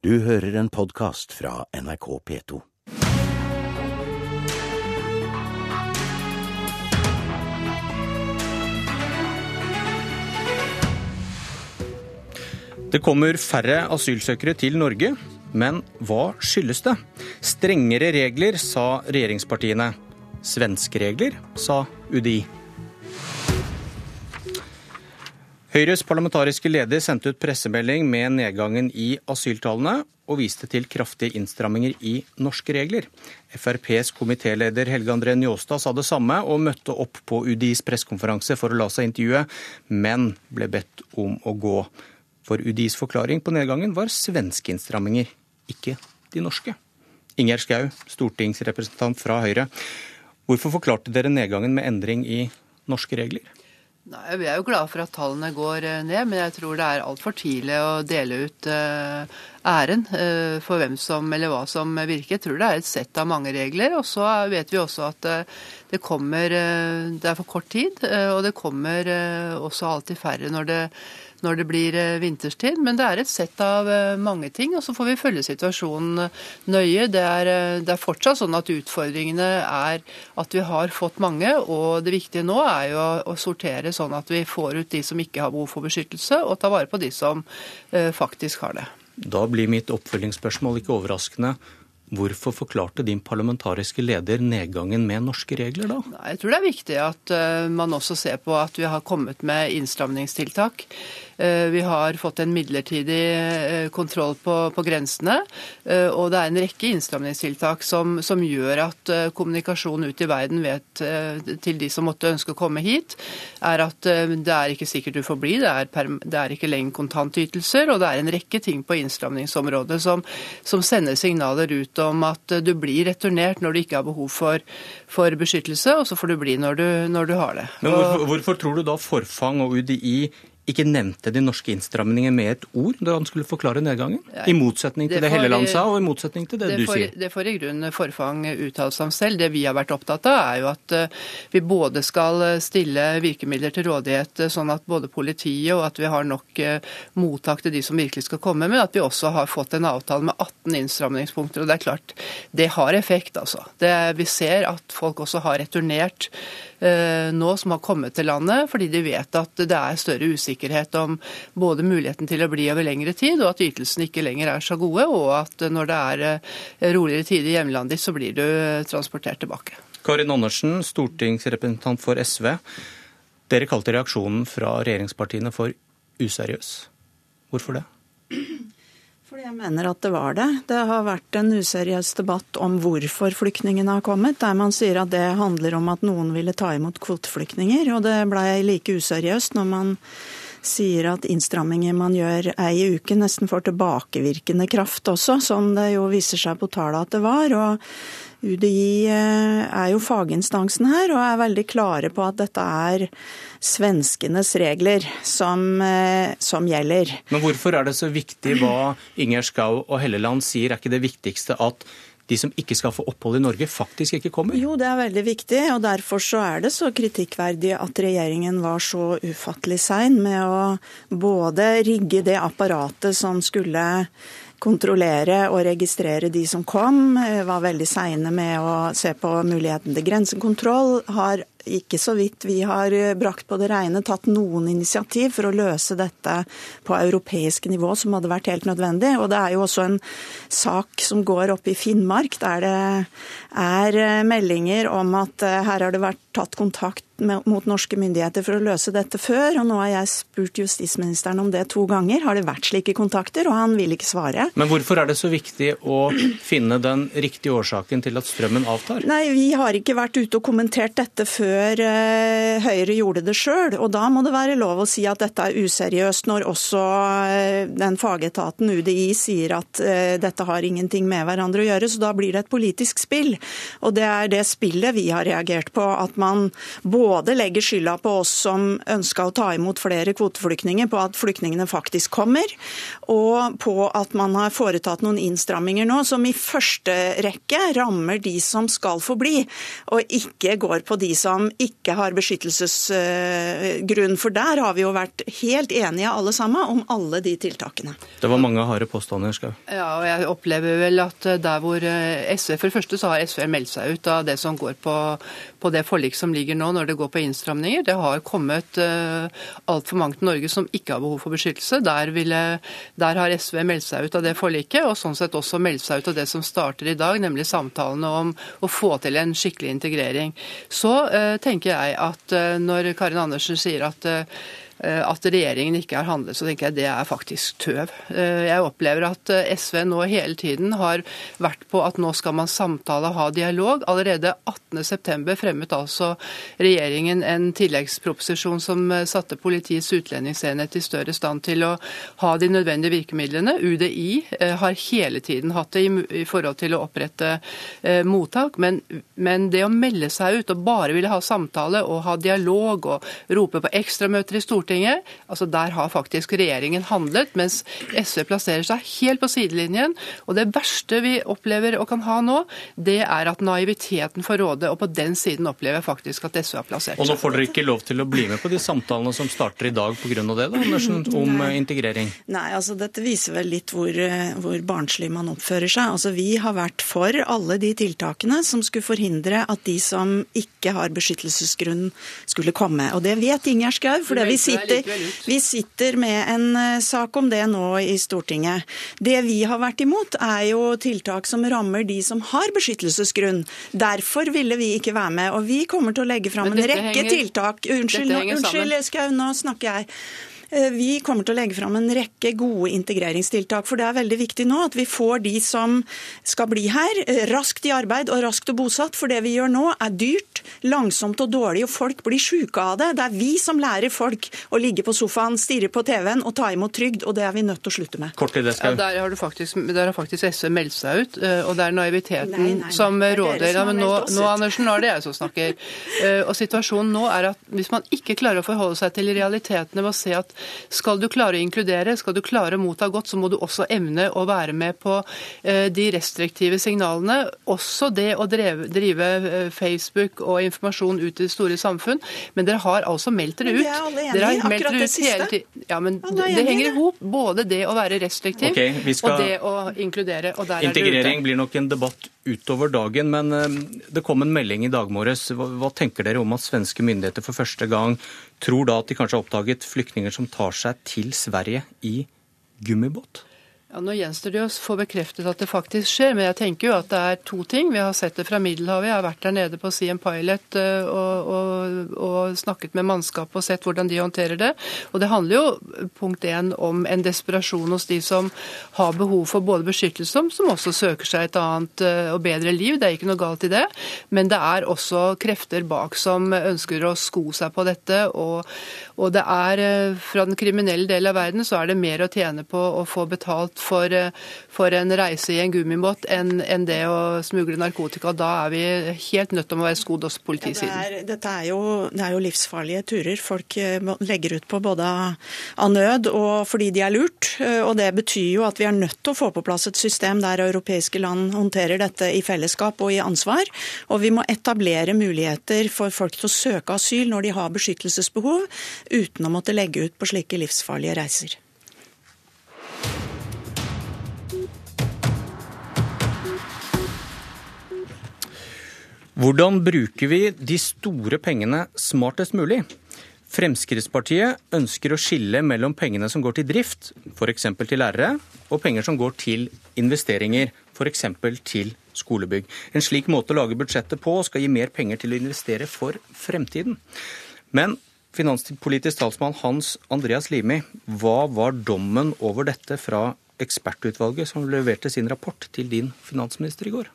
Du hører en podkast fra NRK P2. Det kommer færre asylsøkere til Norge, men hva skyldes det? Strengere regler, sa regjeringspartiene. Svenske regler, sa UDI. Høyres parlamentariske leder sendte ut pressemelding med nedgangen i asyltallene, og viste til kraftige innstramminger i norske regler. FrPs komitéleder Helge André Njåstad sa det samme, og møtte opp på UDIs pressekonferanse for å la seg intervjue, men ble bedt om å gå. For UDIs forklaring på nedgangen var svenske innstramminger, ikke de norske. Ingjerd Schou, stortingsrepresentant fra Høyre. Hvorfor forklarte dere nedgangen med endring i norske regler? Nei, Vi er jo glade for at tallene går eh, ned, men jeg tror det er altfor tidlig å dele ut uh, æren uh, for hvem som eller hva som virker. Jeg tror det er et sett av mange regler. Og så vet vi også at det kommer Det er for kort tid, og det kommer også alltid færre når det når det blir eh, vinterstid. Men det er et sett av eh, mange ting, og så får vi følge situasjonen eh, nøye. Det er, det er fortsatt sånn at utfordringene er at vi har fått mange, og det viktige nå er jo å sortere sånn at vi får ut de som ikke har behov for beskyttelse, og ta vare på de som faktisk har det. Da blir mitt oppfølgingsspørsmål ikke overraskende. Hvorfor forklarte din parlamentariske leder nedgangen med norske regler, da? Jeg tror det er viktig at man også ser på at vi har kommet med innstramningstiltak. Eh, vi har fått en midlertidig eh, kontroll på, på grensene. Eh, og det er en rekke innstramningstiltak som, som, gjør at kommunikasjonen ut i verden vet til de som måtte ønske å komme hit, er at det er ikke sikkert du får bli. Det er, per, det er ikke lenger kontantytelser. Og det er en rekke ting på innstramningsområdet som, som sender signaler ut om at du blir returnert når du ikke har behov for, for beskyttelse, og så får du bli når du, når du har det. Men hvorfor, hvorfor tror du da Forfang og UDI ikke nevnte de norske innstramningene med et ord da han skulle forklare nedgangen? I motsetning til det, det Helleland sa, og i motsetning til det, det du får, sier. Det får i grunnen Forfang uttale seg om selv. Det vi har vært opptatt av, er jo at eh, vi både skal stille virkemidler til rådighet eh, sånn at både politiet og at vi har nok eh, mottak til de som virkelig skal komme, men at vi også har fått en avtale med 18 innstramningspunkter. og Det er klart, det har effekt, altså. Det, vi ser at folk også har returnert nå som har kommet til landet, fordi de vet at det er større usikkerhet om både muligheten til å bli over lengre tid, og at ytelsene ikke lenger er så gode, og at når det er eh, roligere tider i hjemlandet ditt, så blir du eh, transportert tilbake. Karin Andersen, stortingsrepresentant for SV. Dere kalte reaksjonen fra regjeringspartiene for useriøs. Hvorfor det? Fordi jeg mener at det var det. Det har vært en useriøs debatt om hvorfor flyktningene har kommet, der man sier at det handler om at noen ville ta imot kvoteflyktninger. Og det blei like useriøst når man sier at innstramminger man gjør ei uke, nesten får tilbakevirkende kraft også, som det jo viser seg på tallene at det var. og UDI eh, er jo faginstansen her og er veldig klare på at dette er svenskenes regler som, eh, som gjelder. Men hvorfor er det så viktig hva Inger Schou og Helleland sier? Er ikke det viktigste at de som ikke skal få opphold i Norge, faktisk ikke kommer? Jo, det er veldig viktig, og derfor så er det så kritikkverdig at regjeringen var så ufattelig sein med å både rigge det apparatet som skulle kontrollere og registrere de som kom, var veldig seine med å se på muligheten til grensekontroll, har ikke så vidt vi har eh, brakt på det rene, tatt noen initiativ for å løse dette på europeisk nivå, som hadde vært helt nødvendig. Og det er jo også en sak som går opp i Finnmark, der det er eh, meldinger om at eh, her har det vært tatt kontakt mot norske myndigheter for å løse dette før, og nå har jeg spurt justisministeren om det to ganger. Har det vært slike kontakter? Og han vil ikke svare. Men hvorfor er det så viktig å finne den riktige årsaken til at strømmen avtar? Nei, vi har ikke vært ute og kommentert dette før uh, Høyre gjorde det sjøl, og da må det være lov å si at dette er useriøst, når også uh, den fagetaten UDI sier at uh, dette har ingenting med hverandre å gjøre, så da blir det et politisk spill. Og det er det spillet vi har reagert på, at man både både legger skylda på oss som ønska å ta imot flere kvoteflyktninger, på at flyktningene faktisk kommer, og på at man har foretatt noen innstramminger nå som i første rekke rammer de som skal få bli, og ikke går på de som ikke har beskyttelsesgrunn. For der har vi jo vært helt enige alle sammen om alle de tiltakene. Det var mange harde påstander, Skau. Ja, og jeg opplever vel at der hvor SV For det første så har SV meldt seg ut av det som går på, på det forlik som ligger nå når det går på innstramninger. Det har kommet uh, altfor mange til Norge som ikke har behov for beskyttelse. Der, ville, der har SV meldt seg ut av det forliket, og sånn sett også meldt seg ut av det som starter i dag, nemlig samtalene om å få til en skikkelig integrering. Så uh, tenker jeg at uh, når Karin Andersen sier at Eh, at regjeringen ikke har handlet, så tenker jeg det er faktisk tøv. Eh, jeg opplever at eh, SV nå hele tiden har vært på at nå skal man samtale, ha dialog. Allerede 18.9 fremmet altså regjeringen en tilleggsproposisjon som satte Politiets utlendingsenhet i større stand til å ha de nødvendige virkemidlene. UDI har hele tiden hatt det i forhold til å opprette mottak, men, men det å melde seg ut og bare ville ha samtale og ha dialog og rope på ekstramøter i Stortinget Stortinget. Altså Der har faktisk regjeringen handlet, mens SV plasserer seg helt på sidelinjen. Og det verste vi opplever og kan ha nå, det er at naiviteten får råde. Og på den siden opplever jeg faktisk at SV har plassert seg. Og nå får dere ikke lov til å bli med på de samtalene som starter i dag pga. det, da, Andersen, om Nei. integrering? Nei, altså dette viser vel litt hvor, hvor barnslig man oppfører seg. Altså Vi har vært for alle de tiltakene som skulle forhindre at de som ikke har beskyttelsesgrunn, skulle komme. Og det vet Ingjerd Schou, for det vi sier sitter, vi sitter med en eh, sak om det nå i Stortinget. Det vi har vært imot, er jo tiltak som rammer de som har beskyttelsesgrunn. Derfor ville vi ikke være med. Og vi kommer til å legge fram en rekke henger, tiltak. Unnskyld, unnskyld Skau, nå snakker jeg. Eh, vi kommer til å legge fram en rekke gode integreringstiltak. For det er veldig viktig nå at vi får de som skal bli her, eh, raskt i arbeid og raskt og bosatt. For det vi gjør nå er dyrt, langsomt og dårlig, og folk blir sjuke av det. Det er vi som lærer folk å ligge på sofaen, stirre på TV-en og ta imot trygd, og det er vi nødt til å slutte med. Kort til det, ja, der, har faktisk, der har faktisk SV meldt seg ut, eh, og det er naiviteten nei, nei, nei, som råder. Ja, men nå, nå, Andersen, nå er det jeg som snakker. Og situasjonen nå er at hvis man ikke klarer å forholde seg til realitetene ved å se at skal du klare å inkludere, skal du klare å motta godt, så må du også evne å være med på eh, de restriktive signalene. Også det å drive eh, Facebook og informasjon ut i det store samfunn. Men dere har altså meldt dere ut. Det er alle enige i akkurat det siste. Ja, men det, henger i hop. Både det å være restriktiv okay, og det å inkludere. Og der Integrering blir nok en debatt utover dagen, men eh, det kom en melding i dag morges. Hva, hva tenker dere om at svenske myndigheter for første gang tror da at de kanskje har oppdaget flyktninger som tar seg til Sverige i gummibåt? Ja, Nå gjenstår det å få bekreftet at det faktisk skjer, men jeg tenker jo at det er to ting. Vi har sett det fra Middelhavet. Jeg har vært der nede på Siem Pilot eh, og, og, og, snakket med mannskapet og sett hvordan de håndterer det. Og Det handler jo punkt én om en desperasjon hos de som har behov for både beskyttelse, som også søker seg et annet eh, og bedre liv. Det er ikke noe galt i det. Men det er også krefter bak som ønsker å sko seg på dette. Og, og det er eh, fra den kriminelle del av verden så er det mer å tjene på å få betalt for, eh, for en reise i en gummibåt enn en det å smugle narkotika. Da er vi helt nødt til å være skodd også politisiden. Ja, det, er, dette er jo, det er jo livsfarlige turer. Folk eh, legger ut på både av nød og fordi de er lurt. Eh, og det betyr jo at vi er nødt til å få på plass et system der europeiske land håndterer dette i fellesskap og i ansvar. Og vi må etablere muligheter for folk til å søke asyl når de har beskyttelsesbehov, uten å måtte legge ut på slike livsfarlige reiser. Hvordan bruker vi de store pengene smartest mulig? Fremskrittspartiet ønsker å skille mellom pengene som går til drift, f.eks. til lærere, og penger som går til investeringer, f.eks. til skolebygg. En slik måte å lage budsjettet på skal gi mer penger til å investere for fremtiden. Men finanspolitisk talsmann Hans Andreas Limi, hva var dommen over dette fra ekspertutvalget som leverte sin rapport til din finansminister i går?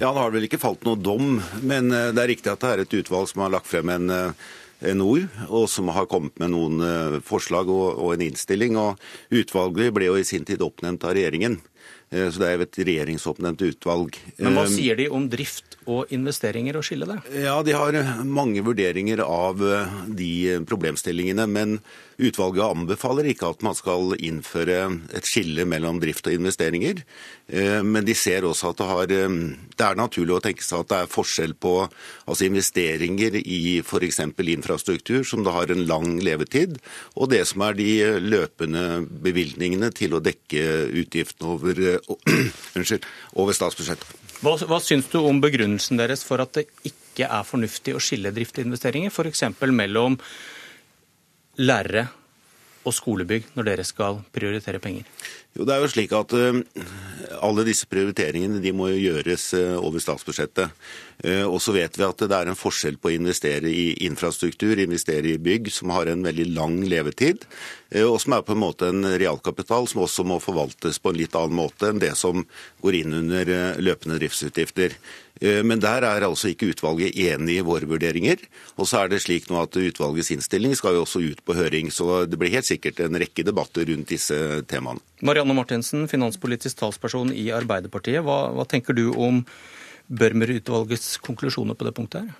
Ja, Det har vel ikke falt noe dom, men eh, det er riktig at det er et utvalg som har lagt frem en, eh, NOU, og som har kommet med noen forslag og en innstilling. og Utvalget ble jo i sin tid oppnevnt av regjeringen. Så det er jo et regjeringsoppnevnt utvalg. Men hva sier de om drift og investeringer og skille det? Ja, De har mange vurderinger av de problemstillingene. Men Utvalget anbefaler ikke at man skal innføre et skille mellom drift og investeringer. Eh, men de ser også at det, har, eh, det er naturlig å tenke seg at det er forskjell på altså investeringer i f.eks. infrastruktur, som da har en lang levetid, og det som er de løpende bevilgningene til å dekke utgiftene over, uh, over statsbudsjettet. Hva, hva syns du om begrunnelsen deres for at det ikke er fornuftig å skille drift og investeringer, f.eks. mellom lærere og skolebygg når dere skal prioritere penger? Jo, det er jo slik at uh, Alle disse prioriteringene de må jo gjøres uh, over statsbudsjettet. Uh, og så vet vi at det er en forskjell på å investere i infrastruktur, investere i bygg, som har en veldig lang levetid, og som er på en måte en realkapital som også må forvaltes på en litt annen måte enn det som går inn under løpende driftsutgifter. Eh, men der er altså ikke utvalget enig i våre vurderinger. Og så er det slik nå at utvalgets innstilling skal jo også ut på høring, så det blir helt sikkert en rekke debatter rundt disse temaene. Marianne Martinsen, finanspolitisk talsperson i Arbeiderpartiet. Hva, hva tenker du om Børmer-utvalgets konklusjoner på det punktet her?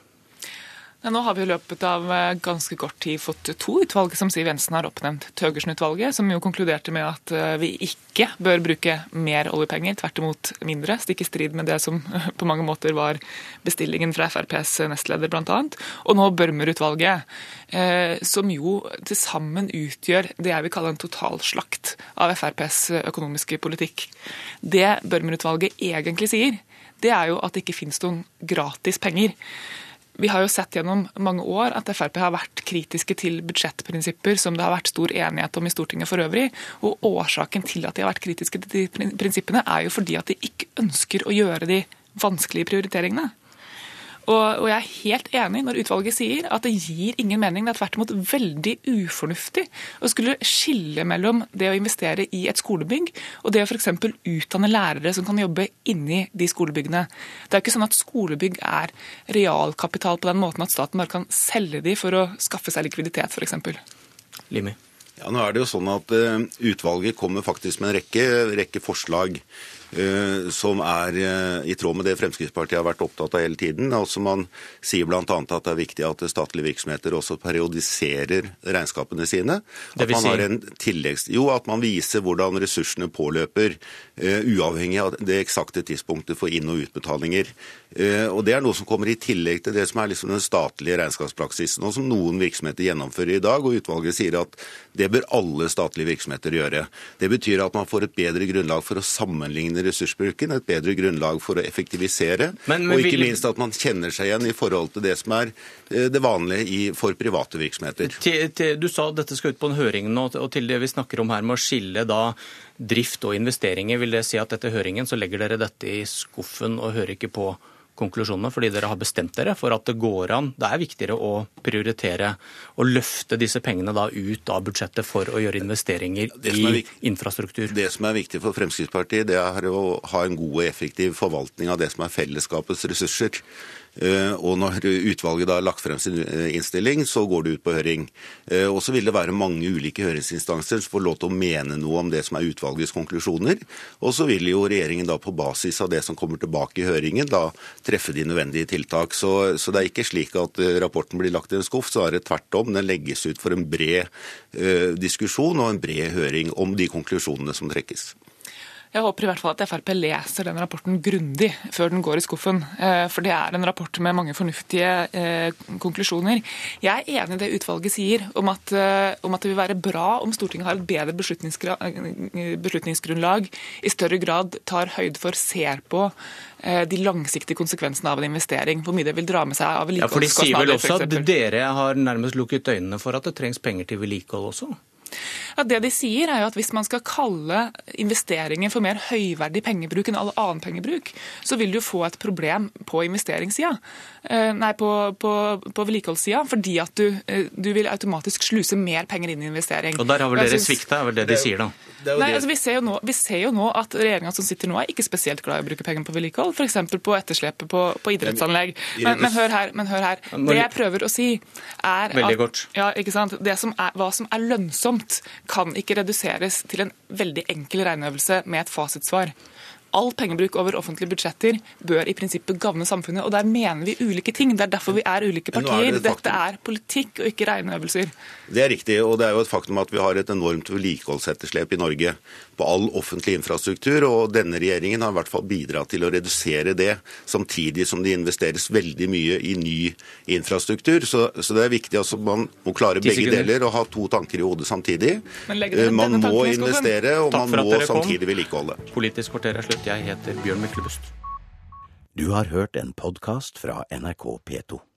Ja, nå har vi i løpet av eh, ganske kort tid fått to utvalg som Siv Jensen har oppnevnt. Tøgersen-utvalget, som jo konkluderte med at eh, vi ikke bør bruke mer oljepenger, tvert imot mindre, stikk i strid med det som på mange måter var bestillingen fra FrPs nestleder bl.a. Og nå Børmer-utvalget, eh, som jo til sammen utgjør det jeg vil kalle en totalslakt av FrPs økonomiske politikk. Det Børmer-utvalget egentlig sier, det er jo at det ikke finnes noen gratis penger. Vi har jo sett gjennom mange år at Frp har vært kritiske til budsjettprinsipper som det har vært stor enighet om i Stortinget for øvrig. Og årsaken til at de har vært kritiske til de prinsippene, er jo fordi at de ikke ønsker å gjøre de vanskelige prioriteringene. Og, og, jeg er helt enig når utvalget sier at det gir ingen mening. Det er tvert imot veldig ufornuftig å skulle skille mellom det å investere i et skolebygg og det å f.eks. utdanne lærere som kan jobbe inni de skolebyggene. Det er ikke sånn at skolebygg er realkapital på den måten at staten bare kan selge de for å skaffe seg likviditet, f.eks. Limi. Ja, nå er det jo sånn at uh, Utvalget kommer faktisk med en rekke, rekke forslag Eh, som er eh, i tråd med det Fremskrittspartiet har vært opptatt av hele tiden. Altså Man sier bl.a. at det er viktig at statlige virksomheter også periodiserer regnskapene sine. At man har en tilleggs... Jo, at man viser hvordan ressursene påløper, uavhengig av det eksakte tidspunktet for inn- og utbetalinger. Uh, og Det er noe som kommer i tillegg til det som er liksom den statlige regnskapspraksisen, og som noen virksomheter gjennomfører i dag. og Utvalget sier at det bør alle statlige virksomheter gjøre. Det betyr at man får et bedre grunnlag for å sammenligne ressursbruken, et bedre grunnlag for å effektivisere, men, men, og ikke minst at man kjenner seg igjen i forhold til det som er eh, det vanlige i, for private virksomheter. Til, til, du sa dette skal ut på en høring nå, og til det vi snakker om her med å skille da drift og investeringer, vil det si at etter høringen så legger dere dette i skuffen og hører ikke på konklusjonene, fordi dere har bestemt dere for at det går an. Det er viktigere å prioritere og løfte disse pengene da ut av budsjettet for å gjøre investeringer i infrastruktur. Det som er viktig for Fremskrittspartiet, det er å ha en god og effektiv forvaltning av det som er fellesskapets ressurser. Eh, og når utvalget da har lagt frem sin eh, innstilling, så går det ut på høring. Eh, og så vil det være mange ulike høringsinstanser som får lov til å mene noe om det som er utvalgets konklusjoner. Og så vil jo regjeringen da på basis av det som kommer tilbake i høringen, da treffe de nødvendige tiltak. Så, så det er ikke slik at rapporten blir lagt i en skuff, så er det tvert om. Den legges ut for en bred diskusjon og en bred høring om de konklusjonene som trekkes. Jeg håper i hvert fall at Frp leser den rapporten grundig før den går i skuffen. Eh, for det er en rapport med mange fornuftige eh, konklusjoner. Jeg er enig i det utvalget sier om at, eh, om at det vil være bra om Stortinget har et bedre beslutningsgrunnlag, i større grad tar høyde for, ser på de langsiktige konsekvensene av en investering. Hvor mye det vil dra med seg av vedlikeholdskostnader. Ja, for de sier vel også at dere har nærmest lukket øynene for at det trengs penger til vedlikehold også? Ja, det de sier er jo at Hvis man skal kalle investeringer for mer høyverdig pengebruk enn all annen pengebruk, så vil du få et problem på investeringssida. Eh, nei, på, på, på vedlikeholdssida, fordi at du, eh, du, vil automatisk sluse mer penger inn i investering. Og Der har vel dere svikta, er vel det de sier da? Nei, altså, vi, ser jo nå, vi ser jo nå at regjeringa som sitter nå, er ikke spesielt glad i å bruke penger på vedlikehold. F.eks. på etterslepet på, på idrettsanlegg. Men, men hør her. men hør her. Det jeg prøver å si, er at ja, ikke sant? Det som er, hva som er lønnsomt, kan ikke reduseres til en veldig enkel regneøvelse med et fasitsvar. All pengebruk over offentlige budsjetter bør i prinsippet gagne samfunnet, og der mener vi ulike ting. Det er derfor vi er ulike partier. er det. Dette er politikk og ikke regneøvelser. Det er riktig, og det er jo et faktum at vi har et enormt vedlikeholdsetterslep i Norge på all offentlig infrastruktur, og denne regjeringen har i hvert fall bidratt til å redusere det, samtidig som det investeres veldig mye i ny infrastruktur. Så, så det er viktig at man må klare begge deler og ha to tanker i hodet samtidig. Man må investere, og man må samtidig vedlikeholde. Politisk kvarter er slutt. Jeg heter Bjørn Myklebust. Du har hørt en podkast fra NRK P2.